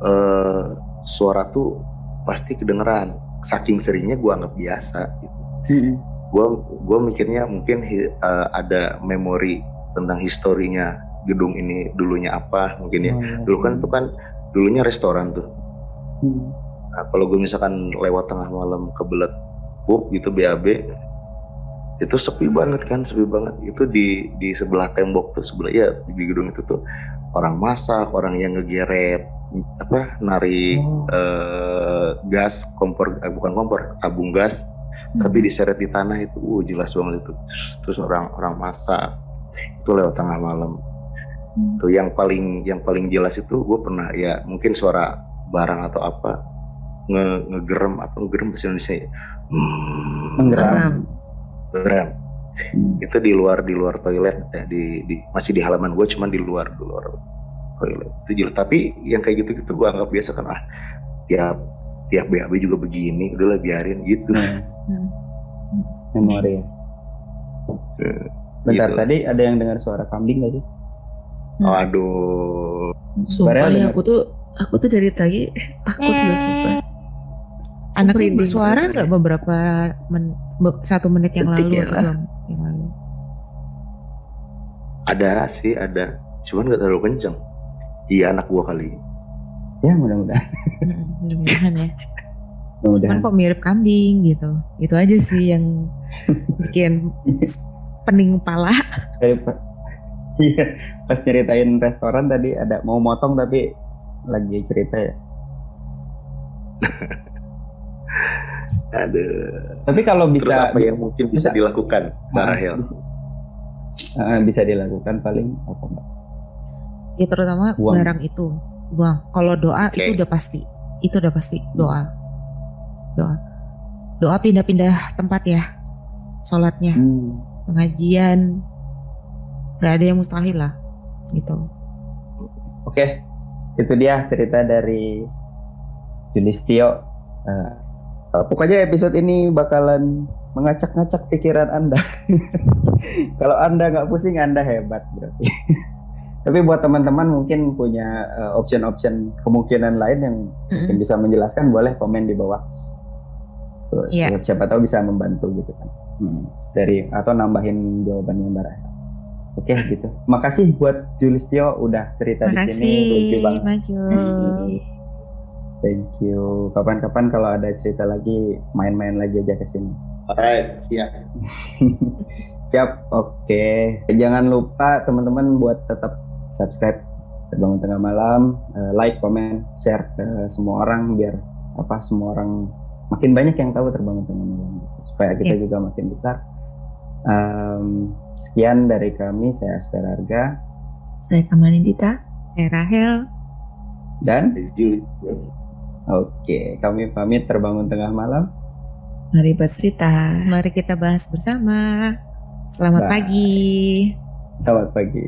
eh, suara tuh pasti kedengeran saking seringnya gua anggap biasa gitu Hmm. gua gua mikirnya mungkin eh, ada memori tentang historinya gedung ini dulunya apa mungkin ya Oh, dulu kan itu kan dulunya restoran tuh Hmm. nah, kalau gue misalkan lewat tengah malam kebelet pup gitu BAB itu sepi banget kan sepi banget itu di di sebelah tembok tuh sebelah ya di gedung itu tuh orang masak orang yang ngegeret apa narik Oh. eh, gas kompor eh, bukan kompor tabung gas tapi diseret di tanah itu uh jelas banget itu terus, terus orang orang masak itu lewat tengah malam Hmm. tuh yang paling yang paling jelas itu gue pernah ya mungkin suara barang atau apa nge ngegerem apa ngegerem bahasa Indonesia ya. hmm, Menggeram. Hmm. itu di luar di luar toilet ya di, di masih di halaman gue cuman di luar di luar toilet itu jelas tapi yang kayak gitu gitu gue anggap biasa kan ah tiap tiap BAB juga begini udahlah biarin gitu Nah, Hmm. memori ya. Eh, Bentar gitu. tadi ada yang dengar suara kambing gak sih? aduh Sumpah ya dengan- aku tuh aku tuh dari tadi takut loh sumpah. Anaknya bersuara nggak beberapa men- be- satu menit yang Detik lalu ya atau? Yang lalu. ada sih ada cuman nggak terlalu kenceng iya anak gua kali Ya mudah-mudahan. Mm-mm, Mudah-mudahan ya. Cuman Mudah-mudahan. kok mirip kambing gitu. Itu aja sih yang bikin pening kepala. Dari pa- Iya, pas ceritain restoran tadi ada mau motong tapi lagi cerita ya. ada Tapi kalau terus bisa apa yang mungkin bisa bisa- dilakukan Mbak Ah, Rahel Bisa, Ah, bisa dilakukan paling apa Mbak? Ya terutama Buang. barang itu. Buang. Kalau doa Oke. itu udah pasti. Itu udah pasti doa. Doa. Doa pindah-pindah tempat ya. Sholatnya, Hmm. pengajian. Gak ada yang mustahil lah. Gitu. Oke, itu dia cerita dari Julistio. Nah, eh, pokoknya episode ini bakalan mengacak-ngacak pikiran Anda. Kalau Anda nggak pusing, Anda hebat berarti. Tapi buat teman-teman mungkin punya eh, option-option kemungkinan lain yang mungkin Mm-mm. bisa menjelaskan, boleh komen di bawah. So, so- siapa tahu bisa membantu gitu kan. Hmm, Dari atau nambahin jawabannya Mbak Rahel. Oke gitu. Makasih buat Julistio udah cerita di sini. You Makasih. Thank you. Kapan-kapan kalau ada cerita lagi main-main lagi aja ke sini. alright siap Siap. Oke. Jangan lupa teman-teman buat tetap subscribe Terbangun Tengah Malam, eh, like, comment, share ke semua orang biar apa semua orang makin banyak yang tahu Terbangun Tengah Malam supaya kita juga makin besar. Em, sekian dari kami, saya Asperarga Saya Kamani Dita. Saya Rahel. dan Juli oke kami pamit Terbangun Tengah Malam. Mari bercerita. Mari kita bahas bersama. Selamat Bye. pagi. Selamat pagi.